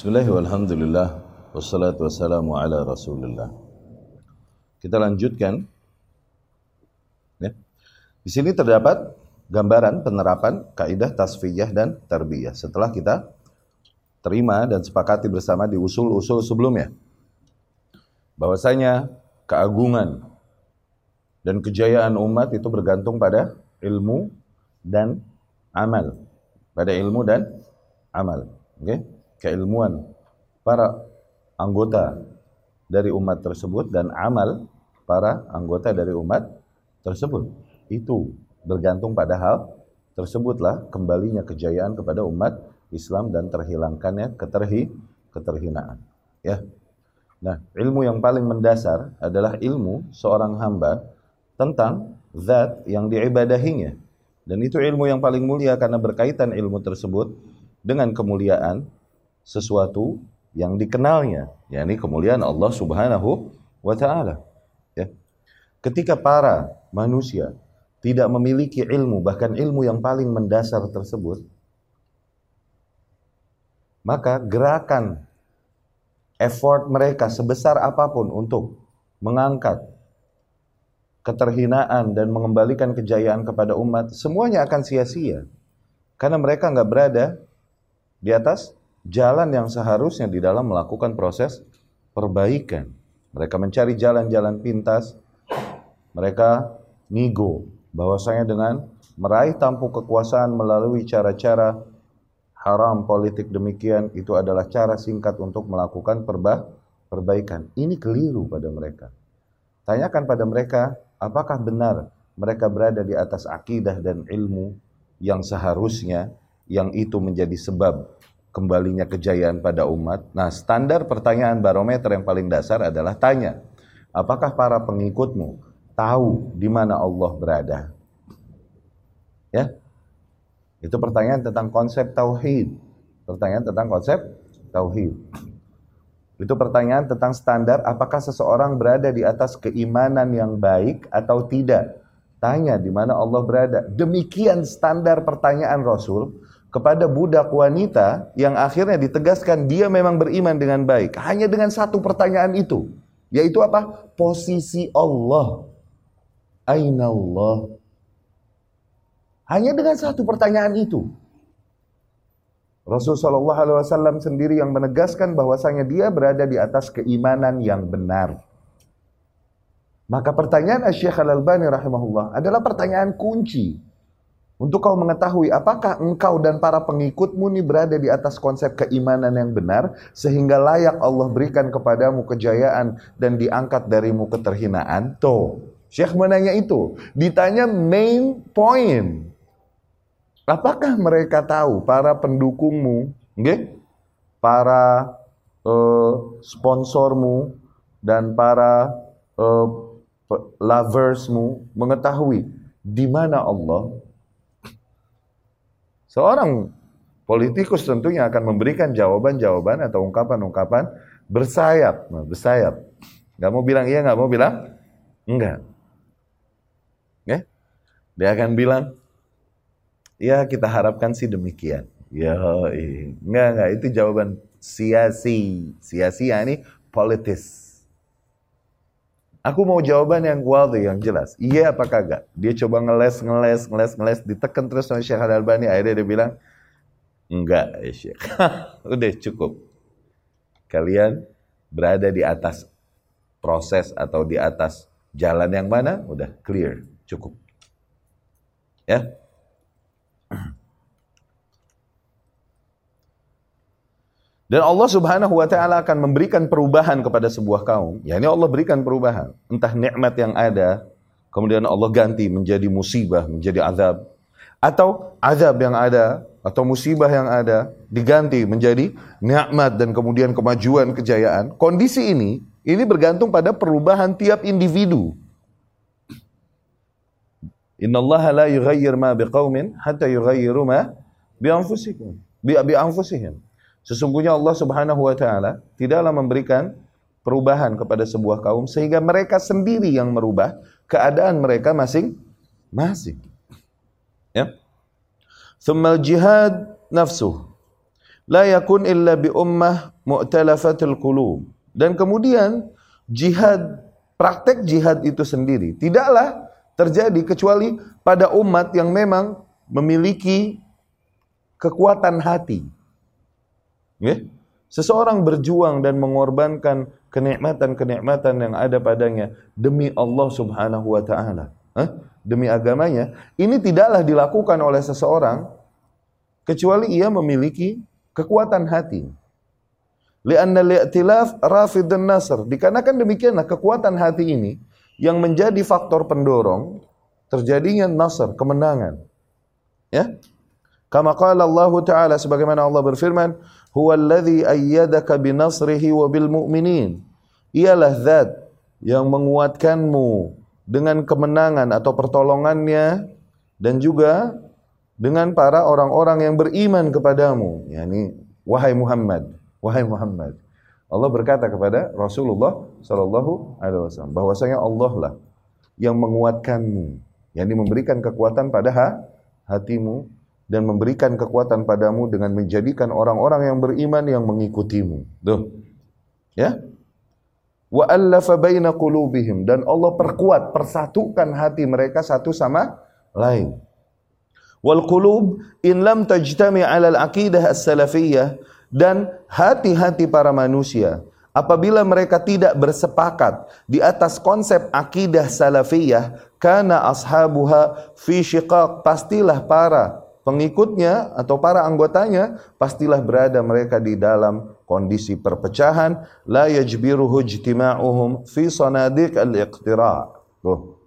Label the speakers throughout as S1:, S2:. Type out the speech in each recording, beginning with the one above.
S1: Bismillah walhamdulillah wassalatu wassalamu ala rasulillah. Kita lanjutkan. Ya. Di sini terdapat gambaran penerapan kaidah tasfiyah dan tarbiyah. Setelah kita terima dan sepakati bersama di usul-usul sebelumnya. Bahwasanya keagungan dan kejayaan umat itu bergantung pada ilmu dan amal. Pada ilmu dan amal. Oke? Okay? Keilmuan para anggota dari umat tersebut dan amal para anggota dari umat tersebut. Itu bergantung pada hal tersebutlah kembalinya kejayaan kepada umat Islam dan terhilangkannya keterhi keterhinaan. Ya. Nah, ilmu yang paling mendasar adalah ilmu seorang hamba tentang zat yang diibadahinya. Dan itu ilmu yang paling mulia karena berkaitan ilmu tersebut dengan kemuliaan sesuatu yang dikenalnya, yakni kemuliaan Allah Subhanahu wa taala. Ya. Ketika para manusia tidak memiliki ilmu, bahkan ilmu yang paling mendasar tersebut, maka gerakan effort mereka sebesar apa pun untuk mengangkat keterhinaan dan mengembalikan kejayaan kepada umat, semuanya akan sia-sia. Karena mereka nggak berada di atas jalan yang seharusnya di dalam melakukan proses perbaikan. Mereka mencari jalan-jalan pintas, mereka nigo, bahwasanya dengan meraih tampuk kekuasaan melalui cara-cara haram politik demikian itu adalah cara singkat untuk melakukan perba perbaikan. Ini keliru pada mereka. Tanyakan pada mereka, apakah benar mereka berada di atas akidah dan ilmu yang seharusnya yang itu menjadi sebab kembalinya kejayaan pada umat. Nah, standar pertanyaan barometer yang paling dasar adalah tanya, apakah para pengikutmu tahu di mana Allah berada? Ya. Itu pertanyaan tentang konsep tauhid. Pertanyaan tentang konsep tauhid. Itu pertanyaan tentang standar apakah seseorang berada di atas keimanan yang baik atau tidak. Tanya di mana Allah berada. Demikian standar pertanyaan Rasul kepada budak wanita yang akhirnya ditegaskan dia memang beriman dengan baik. Hanya dengan satu pertanyaan itu. Yaitu apa? Posisi Allah. Aina Allah. Hanya dengan satu pertanyaan itu. Rasulullah SAW sendiri yang menegaskan bahwasanya dia berada di atas keimanan yang benar. Maka pertanyaan Syekh Al-Albani rahimahullah adalah pertanyaan kunci. Untuk kau mengetahui apakah engkau dan para pengikutmu ini berada di atas konsep keimanan yang benar sehingga layak Allah berikan kepadamu kejayaan dan diangkat darimu keterhinaan. Tuh, Syekh menanya itu. Ditanya main point. Apakah mereka tahu para pendukungmu, okay? para uh, sponsormu dan para uh, loversmu mengetahui di mana Allah? Seorang politikus tentunya akan memberikan jawaban-jawaban atau ungkapan-ungkapan bersayap, nah, bersayap. Gak mau bilang iya, gak mau bilang enggak. Okay? Dia akan bilang, Ya kita harapkan sih demikian. Ya, enggak enggak itu jawaban sia-si. Sia-sia ini politis. Aku mau jawaban yang waldi, yang jelas. Iya apa kagak? Dia coba ngeles, ngeles, ngeles, ngeles, ditekan terus sama Syekh Al-Albani. Akhirnya dia bilang, enggak ya Syekh. Udah cukup. Kalian berada di atas proses atau di atas jalan yang mana? Udah clear, cukup. Ya, Dan Allah Subhanahu wa taala akan memberikan perubahan kepada sebuah kaum. Ya ini Allah berikan perubahan. Entah nikmat yang ada, kemudian Allah ganti menjadi musibah, menjadi azab. Atau azab yang ada, atau musibah yang ada, diganti menjadi nikmat dan kemudian kemajuan, kejayaan. Kondisi ini, ini bergantung pada perubahan tiap individu. Inna Allah la yughayyir ma biqaumin hatta yughayyiru ma bi anfusihim. Bi, bi. Sesungguhnya Allah Subhanahu wa taala tidaklah memberikan perubahan kepada sebuah kaum sehingga mereka sendiri yang merubah keadaan mereka masing-masing. Ya. Thummal jihad nafsuh la yakun illa bi ummah mu'talafatul qulub. Dan kemudian jihad, praktek jihad itu sendiri tidaklah terjadi kecuali pada umat yang memang memiliki kekuatan hati. Ya? Seseorang berjuang dan mengorbankan kenikmatan-kenikmatan yang ada padanya demi Allah Subhanahu wa taala, demi agamanya, ini tidaklah dilakukan oleh seseorang kecuali ia memiliki kekuatan hati. Lianna li'tilaf rafidun nasr. Dikarenakan demikianlah kekuatan hati ini yang menjadi faktor pendorong terjadinya nasr, kemenangan. Ya? Kama qala Allah Ta'ala sebagaimana Allah berfirman, "Huwa alladhi ayyadaka binasrihi wa bil mu'minin." Ialah zat yang menguatkanmu dengan kemenangan atau pertolongannya dan juga dengan para orang-orang yang beriman kepadamu. Yani wahai Muhammad, wahai Muhammad. Allah berkata kepada Rasulullah sallallahu alaihi wasallam bahwasanya Allah lah yang menguatkanmu, yakni memberikan kekuatan pada hatimu dan memberikan kekuatan padamu dengan menjadikan orang-orang yang beriman yang mengikutimu. Tuh. Ya. Wa allafa baina qulubihim dan Allah perkuat, persatukan hati mereka satu sama lain. Wal qulub in lam tajtami 'ala al-aqidah as-salafiyyah dan hati-hati para manusia apabila mereka tidak bersepakat di atas konsep akidah salafiyah karena ashabuha fi syiqaq pastilah para pengikutnya atau para anggotanya pastilah berada mereka di dalam kondisi perpecahan la yajbiruhu ijtima'uhum fi sanadiq al-iqtira. Tuh.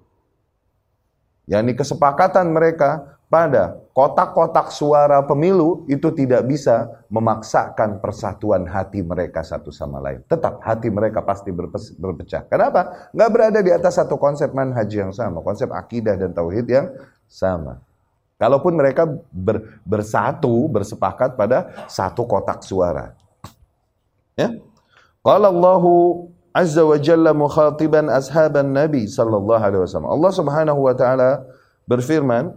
S1: Yani kesepakatan mereka pada kotak-kotak suara pemilu itu tidak bisa memaksakan persatuan hati mereka satu sama lain. Tetap hati mereka pasti berpecah. Kenapa? Nggak berada di atas satu konsep manhaj yang sama, konsep akidah dan tauhid yang sama. Kalaupun mereka ber, bersatu, bersepakat pada satu kotak suara. Ya. Qala Allahu Azza wa Jalla mukhatiban ashaban Nabi sallallahu alaihi wasallam. Allah Subhanahu wa taala berfirman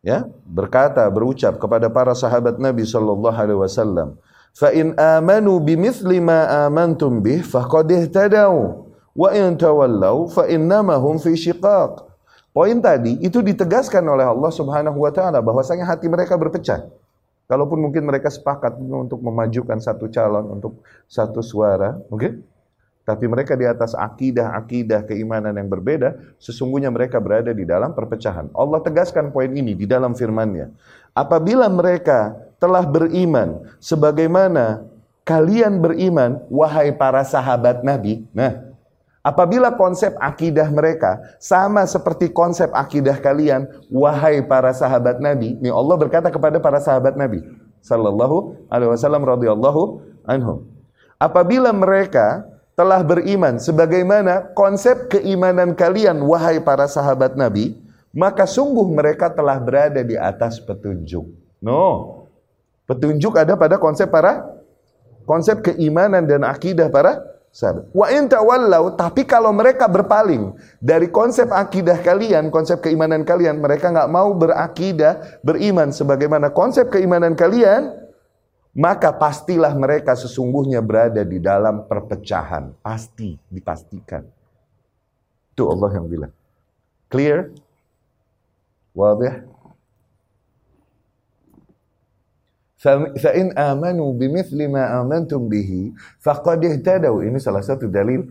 S1: ya, berkata, berucap kepada para sahabat Nabi sallallahu alaihi wasallam, "Fa in amanu bimithli ma amantum bih faqad ihtadaw wa in tawallaw fa innama hum fi shiqaq." Poin tadi itu ditegaskan oleh Allah Subhanahu wa taala bahwasanya hati mereka berpecah. Kalaupun mungkin mereka sepakat untuk memajukan satu calon untuk satu suara, oke? Okay? Tapi mereka di atas akidah-akidah keimanan yang berbeda, sesungguhnya mereka berada di dalam perpecahan. Allah tegaskan poin ini di dalam firman-Nya. Apabila mereka telah beriman sebagaimana kalian beriman wahai para sahabat Nabi. Nah, Apabila konsep akidah mereka sama seperti konsep akidah kalian, wahai para sahabat Nabi, ini Allah berkata kepada para sahabat Nabi sallallahu alaihi wasallam radhiyallahu anhum. Apabila mereka telah beriman sebagaimana konsep keimanan kalian wahai para sahabat Nabi, maka sungguh mereka telah berada di atas petunjuk. No. Petunjuk ada pada konsep para konsep keimanan dan akidah para. Wa in tawallau, tapi kalau mereka berpaling dari konsep akidah kalian, konsep keimanan kalian, mereka nggak mau berakidah, beriman sebagaimana konsep keimanan kalian, maka pastilah mereka sesungguhnya berada di dalam perpecahan. Pasti, dipastikan. Itu Allah yang bilang. Clear? Wadih? فَإِنْ آمَنُوا بِمِثْلِ مَا آمَنْتُمْ بِهِ فَقَدْ اهْتَدَوْا Ini salah satu dalil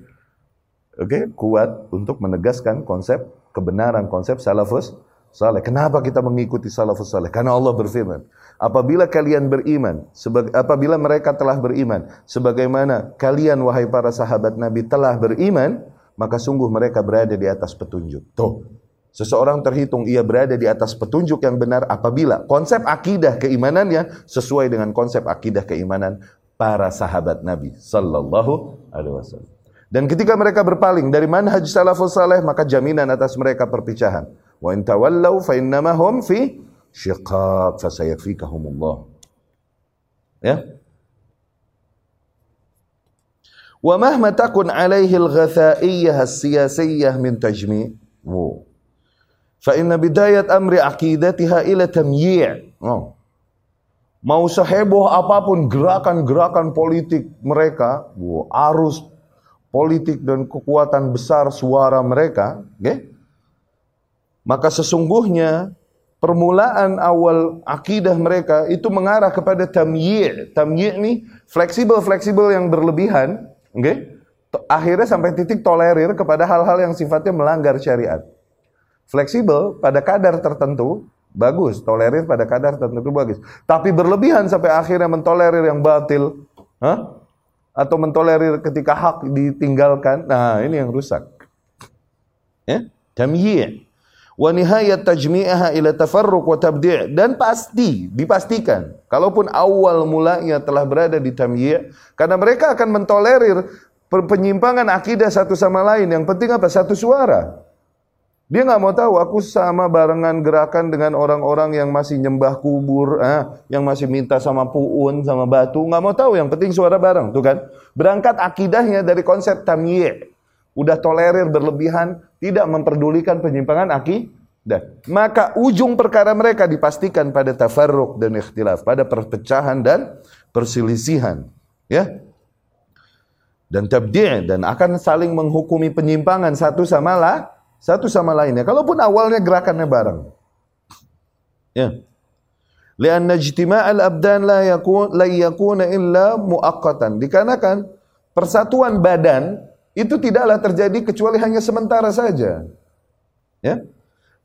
S1: oke okay, kuat untuk menegaskan konsep kebenaran konsep salafus saleh. Kenapa kita mengikuti salafus saleh? Karena Allah berfirman, apabila kalian beriman, apabila mereka telah beriman, sebagaimana kalian wahai para sahabat Nabi telah beriman, maka sungguh mereka berada di atas petunjuk. Tuh, Seseorang terhitung ia berada di atas petunjuk yang benar apabila konsep akidah keimanannya sesuai dengan konsep akidah keimanan para sahabat Nabi sallallahu alaihi wasallam. Dan ketika mereka berpaling dari manhaj salafus saleh maka jaminan atas mereka perpecahan. Wa in tawallau fa innama hum fi syiqaq fa sayakfikahumullah. Ya. Wa mahma takun alaihi al-ghathaiyyah as-siyasiyyah min tajmi' Fa inna bidayat amri aqidatiha ila tamyi'. Oh. Mau seheboh apa pun gerakan-gerakan politik mereka, wow, arus politik dan kekuatan besar suara mereka, okay? maka sesungguhnya permulaan awal akidah mereka itu mengarah kepada tamyi'. Tamyi' ini fleksibel-fleksibel yang berlebihan, okay? akhirnya sampai titik tolerir kepada hal-hal yang sifatnya melanggar syariat. Fleksibel pada kadar tertentu, bagus. Tolerir pada kadar tertentu bagus. Tapi berlebihan sampai akhirnya mentolerir yang batil. Hah? Atau mentolerir ketika hak ditinggalkan. Nah, ini yang rusak. Ya? Tamyi' wa nihayat ila tafarruq wa tabdi' dan pasti dipastikan kalaupun awal mulanya telah berada di tamyi' karena mereka akan mentolerir penyimpangan akidah satu sama lain yang penting apa satu suara dia nggak mau tahu aku sama barengan gerakan dengan orang-orang yang masih nyembah kubur, eh, yang masih minta sama puun, sama batu, nggak mau tahu. Yang penting suara bareng, tuh kan? Berangkat akidahnya dari konsep tamyi, udah tolerir berlebihan, tidak memperdulikan penyimpangan akidah. Maka ujung perkara mereka dipastikan pada tafarruk dan ikhtilaf, pada perpecahan dan perselisihan, ya. Dan tabdi' dan akan saling menghukumi penyimpangan satu sama lah satu sama lainnya. Kalaupun awalnya gerakannya bareng. Ya. Lianna ijtima'al abdan la yakun la yakuna illa muaqqatan. Dikarenakan persatuan badan itu tidaklah terjadi kecuali hanya sementara saja. Ya.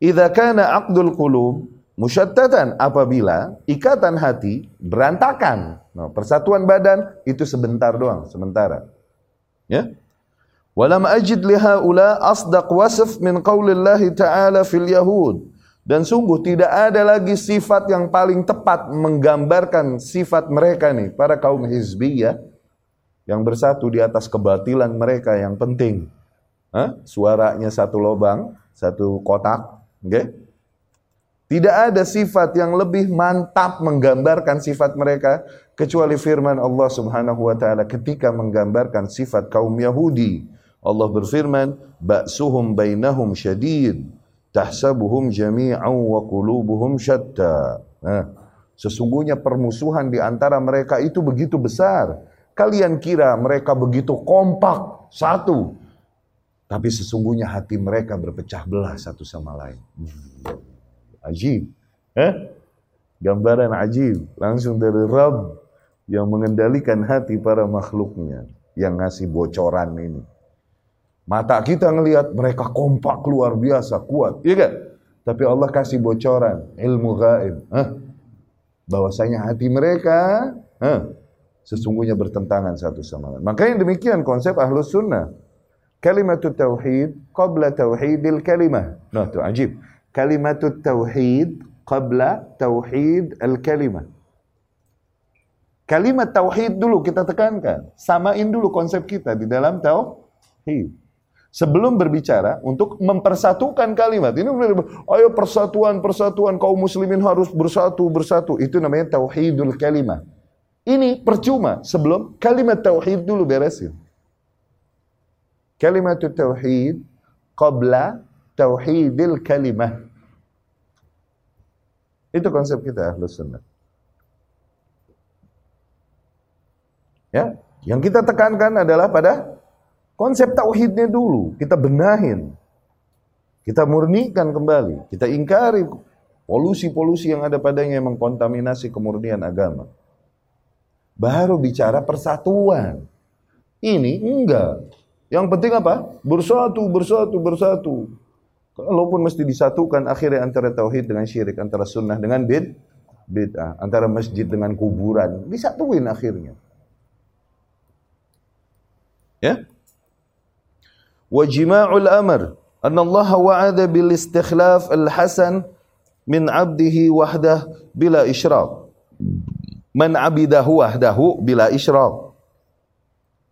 S1: Idza kana aqdul qulub musyattatan apabila ikatan hati berantakan. Nah, persatuan badan itu sebentar doang, sementara. Ya. Walam ajid lihaula asdaq wasf min qaulillahi ta'ala fil yahud. Dan sungguh tidak ada lagi sifat yang paling tepat menggambarkan sifat mereka nih, para kaum hizbiyah yang bersatu di atas kebatilan mereka yang penting. Hah? Suaranya satu lobang, satu kotak, okay? Tidak ada sifat yang lebih mantap menggambarkan sifat mereka kecuali firman Allah Subhanahu wa taala ketika menggambarkan sifat kaum Yahudi Allah berfirman, "Ba'suhum bainahum syadid, tahsabuhum jami'an wa qulubuhum syatta." Nah, sesungguhnya permusuhan di antara mereka itu begitu besar. Kalian kira mereka begitu kompak, satu. Tapi sesungguhnya hati mereka berpecah belah satu sama lain. Hmm. Ajib. Eh? Gambaran ajib. Langsung dari Rabb yang mengendalikan hati para makhluknya. Yang ngasih bocoran ini. Mata kita ngelihat mereka kompak luar biasa, kuat, iya kan? Tapi Allah kasih bocoran, ilmu gaib. Hah? Bahwasanya hati mereka hah? sesungguhnya bertentangan satu sama lain. Makanya demikian konsep ahlus sunnah. Kalimatut tauhid qabla tauhidil kalimah. Nah, itu ajib. Kalimatut tauhid qabla tauhid al kalimah. Kalimat tauhid dulu kita tekankan. Samain dulu konsep kita di dalam tauhid sebelum berbicara untuk mempersatukan kalimat. Ini ayo persatuan, persatuan kaum muslimin harus bersatu, bersatu. Itu namanya tauhidul kalimat. Ini percuma sebelum kalimat tauhid dulu beresin. Kalimat tauhid qabla tauhidil kalimah. Itu konsep kita ahlus sunnah. Ya, yang kita tekankan adalah pada Konsep tauhidnya dulu kita benahin. Kita murnikan kembali, kita ingkari polusi-polusi yang ada padanya yang mengkontaminasi kemurnian agama. Baru bicara persatuan. Ini enggak. Yang penting apa? Bersatu, bersatu, bersatu. Kalaupun mesti disatukan akhirnya antara tauhid dengan syirik, antara sunnah dengan bid, bid'ah, antara masjid dengan kuburan, disatuin akhirnya. Ya? wajima'ul amr. Anna Allah wa'ada bil istikhlaf al hasan min 'abdihi wahdah bila isyraq man 'abidahu wahdahu bila isyraq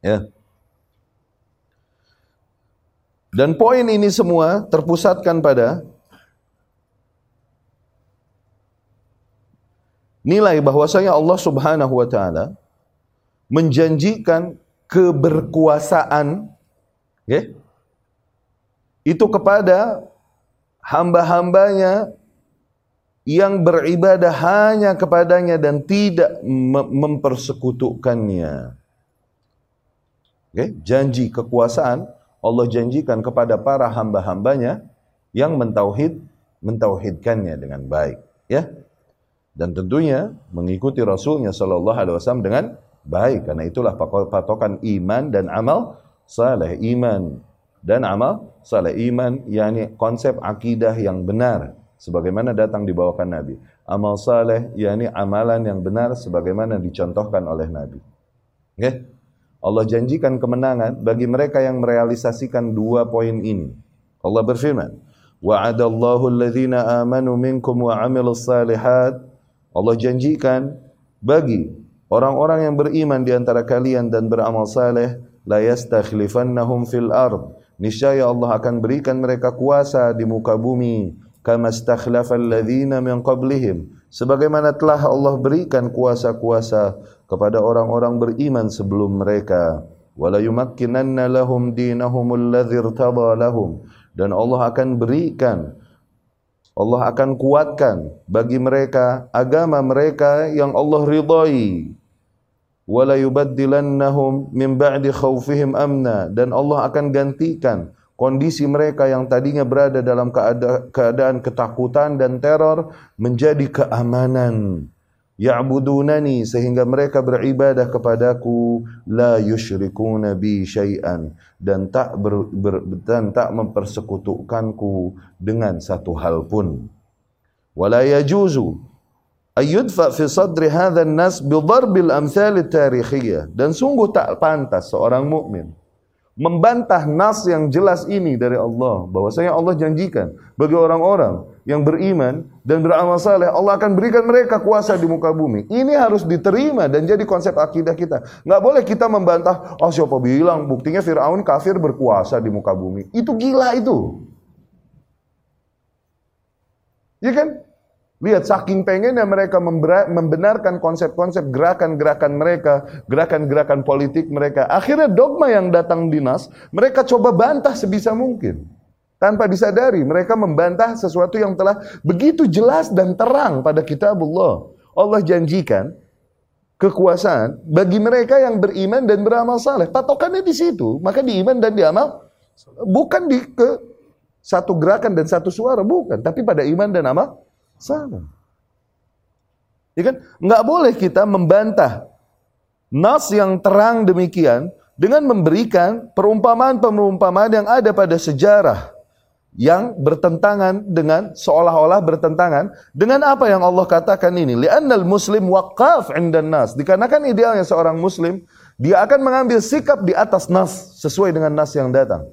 S1: ya. Dan poin ini semua terpusatkan pada nilai bahwasanya Allah Subhanahu wa taala menjanjikan keberkuasaan okay, itu kepada hamba-hambanya yang beribadah hanya kepadanya dan tidak mempersekutukannya. Okay? Janji kekuasaan Allah janjikan kepada para hamba-hambanya yang mentauhid, mentauhidkannya dengan baik. Ya, dan tentunya mengikuti Rasulnya Shallallahu Alaihi Wasallam dengan baik karena itulah patokan iman dan amal saleh iman dan amal saleh iman yakni konsep akidah yang benar sebagaimana datang dibawakan Nabi. Amal saleh yakni amalan yang benar sebagaimana dicontohkan oleh Nabi. Okay? Allah janjikan kemenangan bagi mereka yang merealisasikan dua poin ini. Allah berfirman, "Wa'adallahu alladhina amanu minkum wa 'amilus salihat." Allah janjikan bagi orang-orang yang beriman di antara kalian dan beramal saleh, la yastakhlifannahum fil ard. Niscaya Allah akan berikan mereka kuasa di muka bumi. Kama stakhlafal ladzina min qablihim. Sebagaimana telah Allah berikan kuasa-kuasa kepada orang-orang beriman sebelum mereka. Wala yumakkinanna lahum dinahum alladzi lahum. Dan Allah akan berikan Allah akan kuatkan bagi mereka agama mereka yang Allah ridai wala yubaddilannahum min ba'di khaufihim amna dan Allah akan gantikan kondisi mereka yang tadinya berada dalam keada keadaan ketakutan dan teror menjadi keamanan. Ya'budunani sehingga mereka beribadah kepadaku la yusyrikuna bi syai'an dan tak ber, ber, dan tak mempersekutukanku dengan satu hal pun. Wala yajuzu ayyudfa fi sadri hadha an-nas bi darbil amthal tarikhiyah dan sungguh tak pantas seorang mukmin membantah nas yang jelas ini dari Allah bahwasanya Allah janjikan bagi orang-orang yang beriman dan beramal saleh Allah akan berikan mereka kuasa di muka bumi. Ini harus diterima dan jadi konsep akidah kita. Nggak boleh kita membantah, oh siapa bilang buktinya Firaun kafir berkuasa di muka bumi. Itu gila itu. Ya kan? Lihat saking pengennya mereka membenarkan konsep-konsep gerakan-gerakan mereka, gerakan-gerakan politik mereka. Akhirnya dogma yang datang dinas, mereka coba bantah sebisa mungkin. Tanpa disadari, mereka membantah sesuatu yang telah begitu jelas dan terang pada kitabullah. Allah janjikan kekuasaan bagi mereka yang beriman dan beramal saleh. Patokannya di situ. Maka di iman dan di amal bukan di ke satu gerakan dan satu suara, bukan, tapi pada iman dan amal Salah. Ya kan? Nggak boleh kita membantah nas yang terang demikian dengan memberikan perumpamaan-perumpamaan yang ada pada sejarah yang bertentangan dengan seolah-olah bertentangan dengan apa yang Allah katakan ini. Li'annal muslim waqaf 'indan nas. Dikarenakan idealnya seorang muslim dia akan mengambil sikap di atas nas sesuai dengan nas yang datang.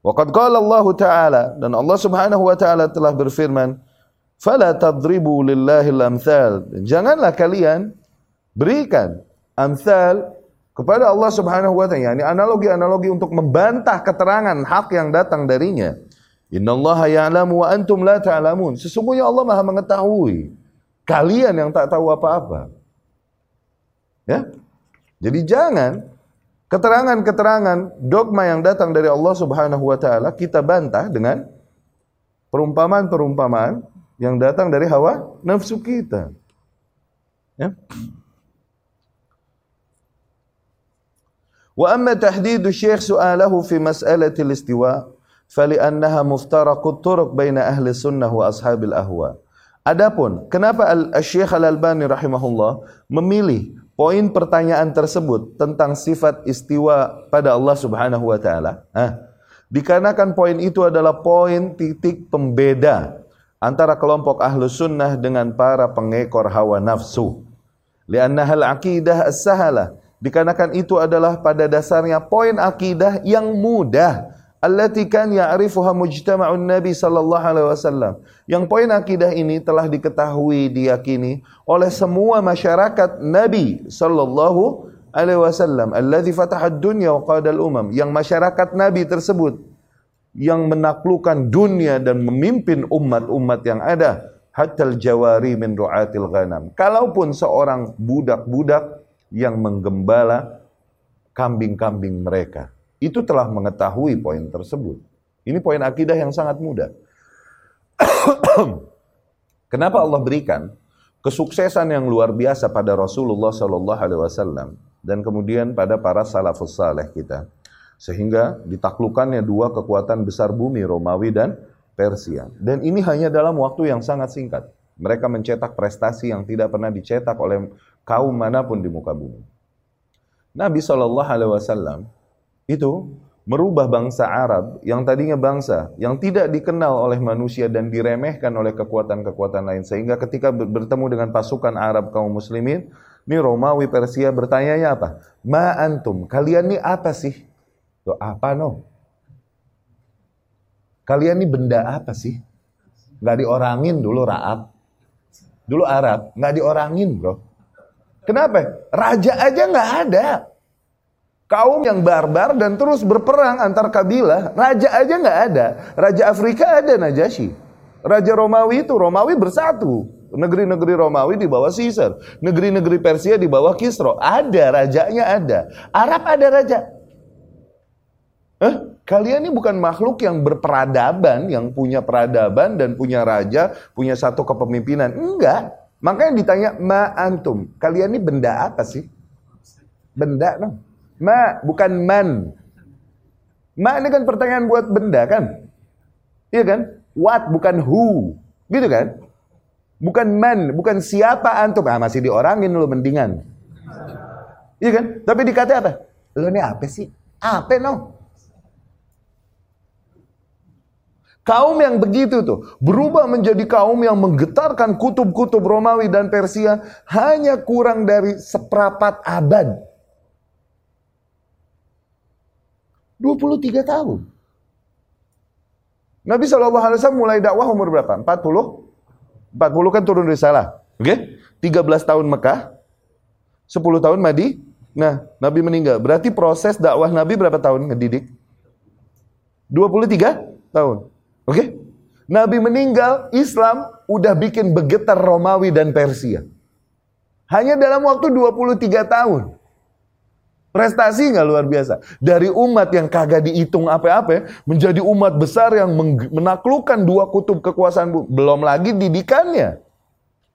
S1: Waqad qala Allah Ta'ala dan Allah Subhanahu wa taala telah berfirman, Fala tadribu lillahil amthal. Janganlah kalian berikan amthal kepada Allah Subhanahu wa taala, yakni analogi-analogi untuk membantah keterangan hak yang datang darinya. Innallaha ya'lamu wa antum la ta'lamun. Sesungguhnya Allah Maha mengetahui. Kalian yang tak tahu apa-apa. Ya? Jadi jangan keterangan-keterangan dogma yang datang dari Allah Subhanahu wa taala kita bantah dengan perumpamaan-perumpamaan yang datang dari hawa nafsu kita. Ya. Wa amma tahdidu syekh su'alahu fi mas'alati al-istiwa fali'annaha muftaraqut turuq baina ahli sunnah wa ashabil ahwa. Adapun kenapa Al-Syekh Al-Albani rahimahullah memilih poin pertanyaan tersebut tentang sifat istiwa pada Allah Subhanahu wa taala? Dikarenakan poin itu adalah poin titik pembeda antara kelompok ahlu sunnah dengan para pengekor hawa nafsu. Lianna hal akidah as-sahalah. Dikarenakan itu adalah pada dasarnya poin akidah yang mudah. Allati kan ya'rifuha mujtama'un Nabi sallallahu alaihi wasallam. Yang poin akidah ini telah diketahui, diyakini oleh semua masyarakat Nabi sallallahu alaihi wasallam. Alladzi fataha ad-dunya wa qadal umam. Yang masyarakat Nabi tersebut yang menaklukkan dunia dan memimpin umat-umat yang ada hatta jawari min ru'atil ghanam. Kalaupun seorang budak-budak yang menggembala kambing-kambing mereka, itu telah mengetahui poin tersebut. Ini poin akidah yang sangat mudah. Kenapa Allah berikan kesuksesan yang luar biasa pada Rasulullah Shallallahu Alaihi Wasallam dan kemudian pada para salafus saleh kita, sehingga ditaklukkannya dua kekuatan besar bumi Romawi dan Persia. Dan ini hanya dalam waktu yang sangat singkat. Mereka mencetak prestasi yang tidak pernah dicetak oleh kaum mana pun di muka bumi. Nabi Shallallahu Alaihi Wasallam itu merubah bangsa Arab yang tadinya bangsa yang tidak dikenal oleh manusia dan diremehkan oleh kekuatan-kekuatan lain sehingga ketika bertemu dengan pasukan Arab kaum muslimin ini Romawi Persia bertanya apa? Ma antum, kalian ini apa sih? Tuh, apa no? Kalian ini benda apa sih? Gak diorangin dulu Raab. Dulu Arab, nggak diorangin bro. Kenapa? Raja aja nggak ada kaum yang barbar dan terus berperang antar kabilah. Raja aja nggak ada. Raja Afrika ada Najasyi. Raja Romawi itu Romawi bersatu. Negeri-negeri Romawi di bawah Caesar. Negeri-negeri Persia di bawah Kisro. Ada, rajanya ada. Arab ada raja. Eh, kalian ini bukan makhluk yang berperadaban, yang punya peradaban dan punya raja, punya satu kepemimpinan. Enggak. Makanya ditanya, ma antum. Kalian ini benda apa sih? Benda, no? Ma, bukan man. Ma ini kan pertanyaan buat benda kan? Iya kan? What, bukan who. Gitu kan? Bukan man, bukan siapa antum. Ah, masih diorangin lu mendingan. Iya kan? Tapi dikata apa? Lu ini apa sih? Apa no? Kaum yang begitu tuh berubah menjadi kaum yang menggetarkan kutub-kutub Romawi dan Persia hanya kurang dari seprapat abad. 23 tahun. Nabi SAW mulai dakwah umur berapa? 40? 40 kan turun risalah. Oke? Okay? 13 tahun Mekah. 10 tahun Madi. Nah, Nabi meninggal. Berarti proses dakwah Nabi berapa tahun ngedidik? 23 tahun. Nabi meninggal, Islam udah bikin begetar Romawi dan Persia. Hanya dalam waktu 23 tahun. Prestasi nggak luar biasa. Dari umat yang kagak dihitung apa-apa, menjadi umat besar yang menaklukkan dua kutub kekuasaan. Belum lagi didikannya.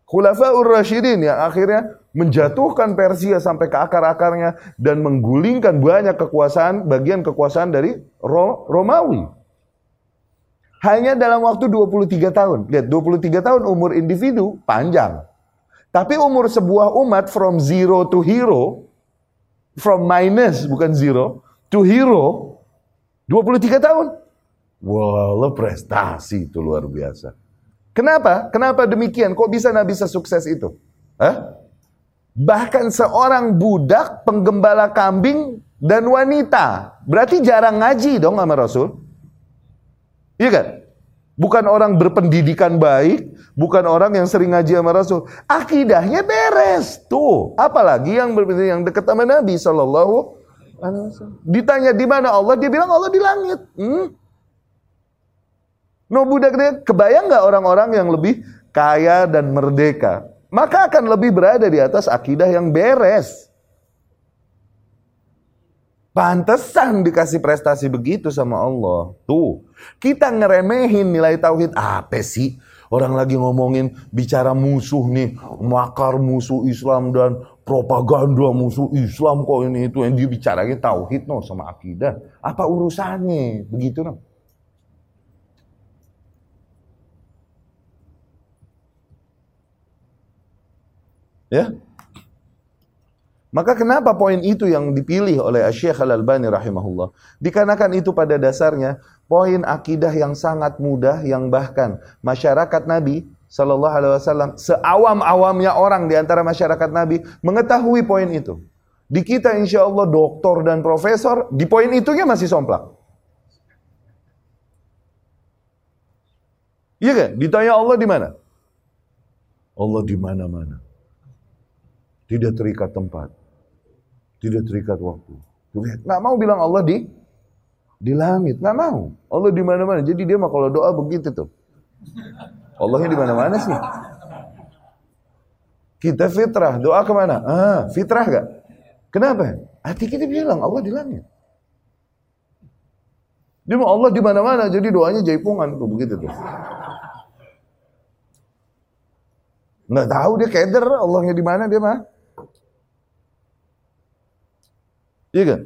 S1: Khulafaur Rashidin yang akhirnya menjatuhkan Persia sampai ke akar-akarnya dan menggulingkan banyak kekuasaan, bagian kekuasaan dari Romawi. Hanya dalam waktu 23 tahun. Lihat, 23 tahun umur individu panjang. Tapi umur sebuah umat from zero to hero from minus bukan zero to hero 23 tahun. Wah, wow, prestasi itu luar biasa. Kenapa? Kenapa demikian? Kok bisa Nabi sukses itu? Hah? Bahkan seorang budak penggembala kambing dan wanita. Berarti jarang ngaji dong sama Rasul. Iya kan? Bukan orang berpendidikan baik, bukan orang yang sering ngaji sama Rasul. Akidahnya beres. Tuh, apalagi yang yang dekat sama Nabi Shallallahu Ditanya di mana Allah, dia bilang Allah di langit. Hmm? No budak dia kebayang nggak orang-orang yang lebih kaya dan merdeka? Maka akan lebih berada di atas akidah yang beres. Pantesan dikasih prestasi begitu sama Allah. Tuh, kita ngeremehin nilai tauhid. Apa sih? Orang lagi ngomongin bicara musuh nih, makar musuh Islam dan propaganda musuh Islam kok ini itu yang dibicarain tauhid no sama akidah. Apa urusannya? Begitu no. Ya, maka kenapa poin itu yang dipilih oleh Syekh Al-Albani rahimahullah? Dikarenakan itu pada dasarnya poin akidah yang sangat mudah yang bahkan masyarakat Nabi Shallallahu Alaihi Wasallam seawam-awamnya orang di antara masyarakat Nabi mengetahui poin itu. Di kita insya Allah doktor dan profesor di poin itunya masih somplak. Iya kan? Ditanya Allah di mana? Allah di mana-mana. Tidak terikat tempat. Tidak terikat waktu. Nggak mau bilang Allah di di langit, nggak mau. Allah di mana-mana. Jadi dia mah kalau doa begitu tuh. Allahnya di mana-mana sih. Kita fitrah, doa ke mana? Ah, fitrah gak? Kenapa? Hati kita bilang Allah di langit. Dia mau Allah di mana-mana, jadi doanya jaipungan tuh begitu tuh. Nggak tahu dia keder, Allahnya di mana dia mah. Iya kan?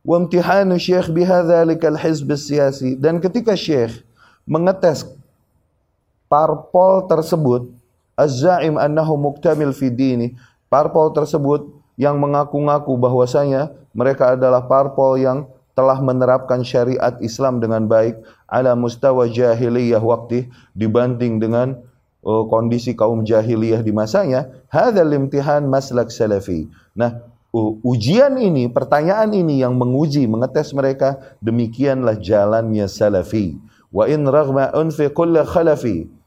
S1: Wamtihanu syekh bihadzalikal hizb siyasi dan ketika syekh mengetes parpol tersebut az-za'im annahu muktamil fi dini parpol tersebut yang mengaku-ngaku bahwasanya mereka adalah parpol yang telah menerapkan syariat Islam dengan baik ala mustawa jahiliyah waktu dibanding dengan uh, kondisi kaum jahiliyah di masanya hadzal imtihan maslak salafi nah ujian ini, pertanyaan ini yang menguji, mengetes mereka, demikianlah jalannya salafi. Wa in raghma unfi kulli khalafi.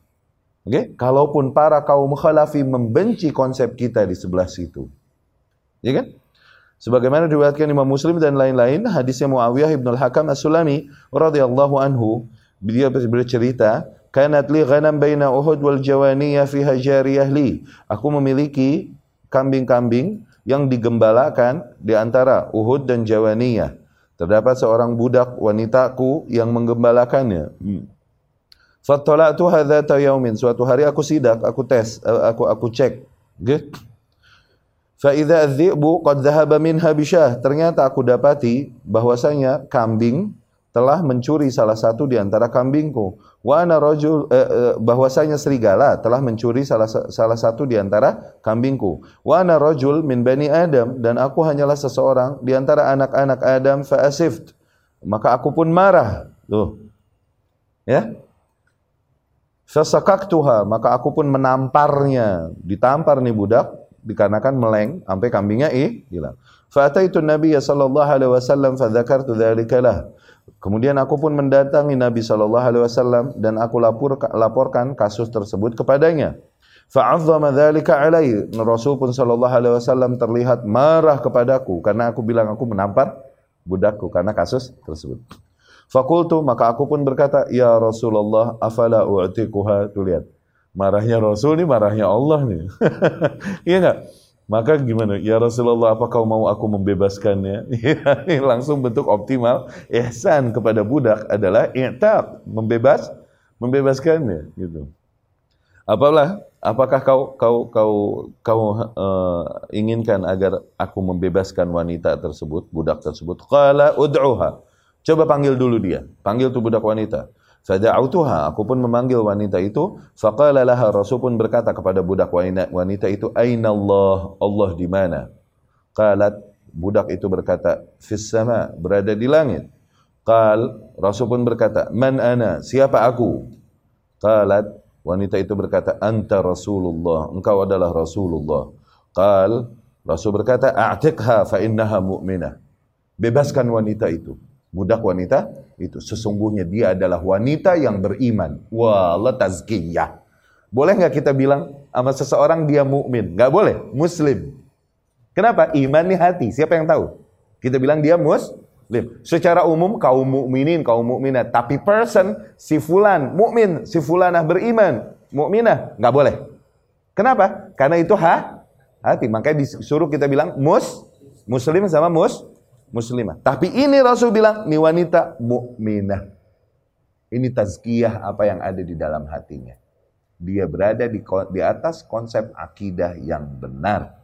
S1: Okay? kalaupun para kaum khalafi membenci konsep kita di sebelah situ. Ya kan? Sebagaimana diriwayatkan Imam Muslim dan lain-lain, hadisnya Muawiyah ibn al-Hakam as-Sulami radhiyallahu anhu, beliau bercerita, "Kanat li ghanam baina Uhud wal Jawaniyah fiha jariyah li." Aku memiliki kambing-kambing yang digembalakan di antara Uhud dan Jawaniyah. Terdapat seorang budak wanitaku yang menggembalakannya. Hmm. Fattala'tu hadzata yaumin. Suatu hari aku sidak, aku tes, eh, aku aku cek. Okay? Fa idza adh-dhi'bu qad dhahaba minha. Ternyata aku dapati bahwasanya kambing telah mencuri salah satu di antara kambingku. Wa ana rajul eh, eh, bahwasanya serigala telah mencuri salah salah satu di antara kambingku. Wa ana rajul min bani Adam dan aku hanyalah seseorang di antara anak-anak Adam fa asift. Maka aku pun marah. Tuh. Ya? Fasakaktuha, maka aku pun menamparnya. Ditampar nih budak dikarenakan meleng sampai kambingnya eh hilang. Fa ataitu Nabi sallallahu alaihi wasallam fa dzakartu dzalika lah. Kemudian aku pun mendatangi Nabi Shallallahu Alaihi Wasallam dan aku lapor, laporkan kasus tersebut kepadanya. Fa'azzama dzalika alai. Rasul pun sallallahu alaihi wasallam terlihat marah kepadaku karena aku bilang aku menampar budakku karena kasus tersebut. Fakultu maka aku pun berkata, "Ya Rasulullah, afala u'tikuha?" Tuh lihat. Marahnya Rasul ini marahnya Allah nih. iya enggak? Maka gimana? Ya Rasulullah, apa kau mau aku membebaskannya? Langsung bentuk optimal. Ihsan kepada budak adalah i'tab, membebas, membebaskannya. Gitu. Apalah, apakah kau kau kau kau uh, inginkan agar aku membebaskan wanita tersebut, budak tersebut? Qala ud'uha. Coba panggil dulu dia. Panggil tuh budak wanita. Fada'autuha, aku pun memanggil wanita itu. Faqala laha, Rasul pun berkata kepada budak wanita itu, Aina Allah, Allah di mana? Qalat, budak itu berkata, Fis sama, berada di langit. Qal, Rasul pun berkata, Man ana, siapa aku? Qalat, wanita itu berkata, Anta Rasulullah, engkau adalah Rasulullah. Qal, Rasul berkata, A'tiqha fa innaha mu'minah. Bebaskan wanita itu budak wanita itu sesungguhnya dia adalah wanita yang beriman. Wah, Allah tazkiyah. Boleh nggak kita bilang sama seseorang dia mukmin? Nggak boleh, muslim. Kenapa? Iman nih hati. Siapa yang tahu? Kita bilang dia muslim. Secara umum kaum mukminin, kaum mukminat, tapi person si fulan mukmin, si fulanah beriman, mukminah, nggak boleh. Kenapa? Karena itu ha hati. Makanya disuruh kita bilang mus muslim sama mus muslimah. Tapi ini Rasul bilang, ini wanita mukminah. Ini tazkiyah apa yang ada di dalam hatinya. Dia berada di, di atas konsep akidah yang benar.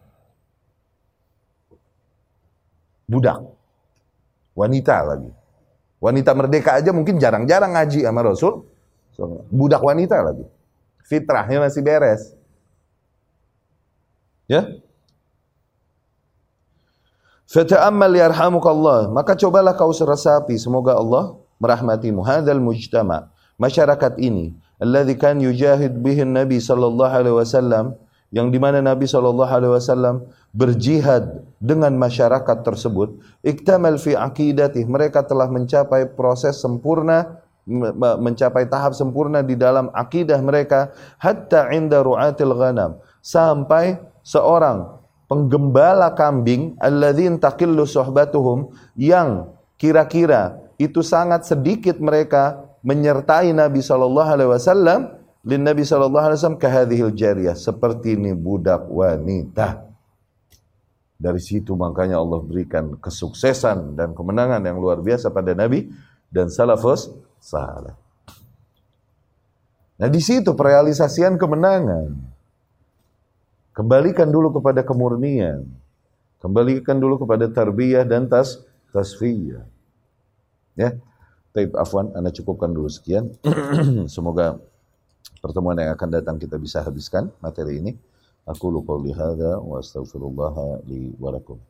S1: Budak. Wanita lagi. Wanita merdeka aja mungkin jarang-jarang ngaji sama Rasul. budak wanita lagi. Fitrahnya masih beres. Ya, Fata'ammal yarhamukallah. Maka cobalah kau serasapi. Semoga Allah merahmatimu. Hadal mujtama. Masyarakat ini. Alladhi kan yujahid bihin Nabi sallallahu alaihi wasallam. Yang di mana Nabi sallallahu alaihi wasallam berjihad dengan masyarakat tersebut. Iktamal fi aqidatih. Mereka telah mencapai proses sempurna mencapai tahap sempurna di dalam akidah mereka hatta inda ru'atil ghanam sampai seorang penggembala kambing alladzin taqillu suhbatuhum yang kira-kira itu sangat sedikit mereka menyertai Nabi sallallahu alaihi wasallam lin Nabi sallallahu alaihi wasallam kahadhil jariyah seperti ini budak wanita. Dari situ makanya Allah berikan kesuksesan dan kemenangan yang luar biasa pada Nabi dan salafus saleh. Nah di situ perealisasian kemenangan. Kembalikan dulu kepada kemurnian. Kembalikan dulu kepada tarbiyah dan tas tasfiyah. Ya. Taib afwan, Anda cukupkan dulu sekian. Semoga pertemuan yang akan datang kita bisa habiskan materi ini. Aku lupa lihada wa astaghfirullah li walakum.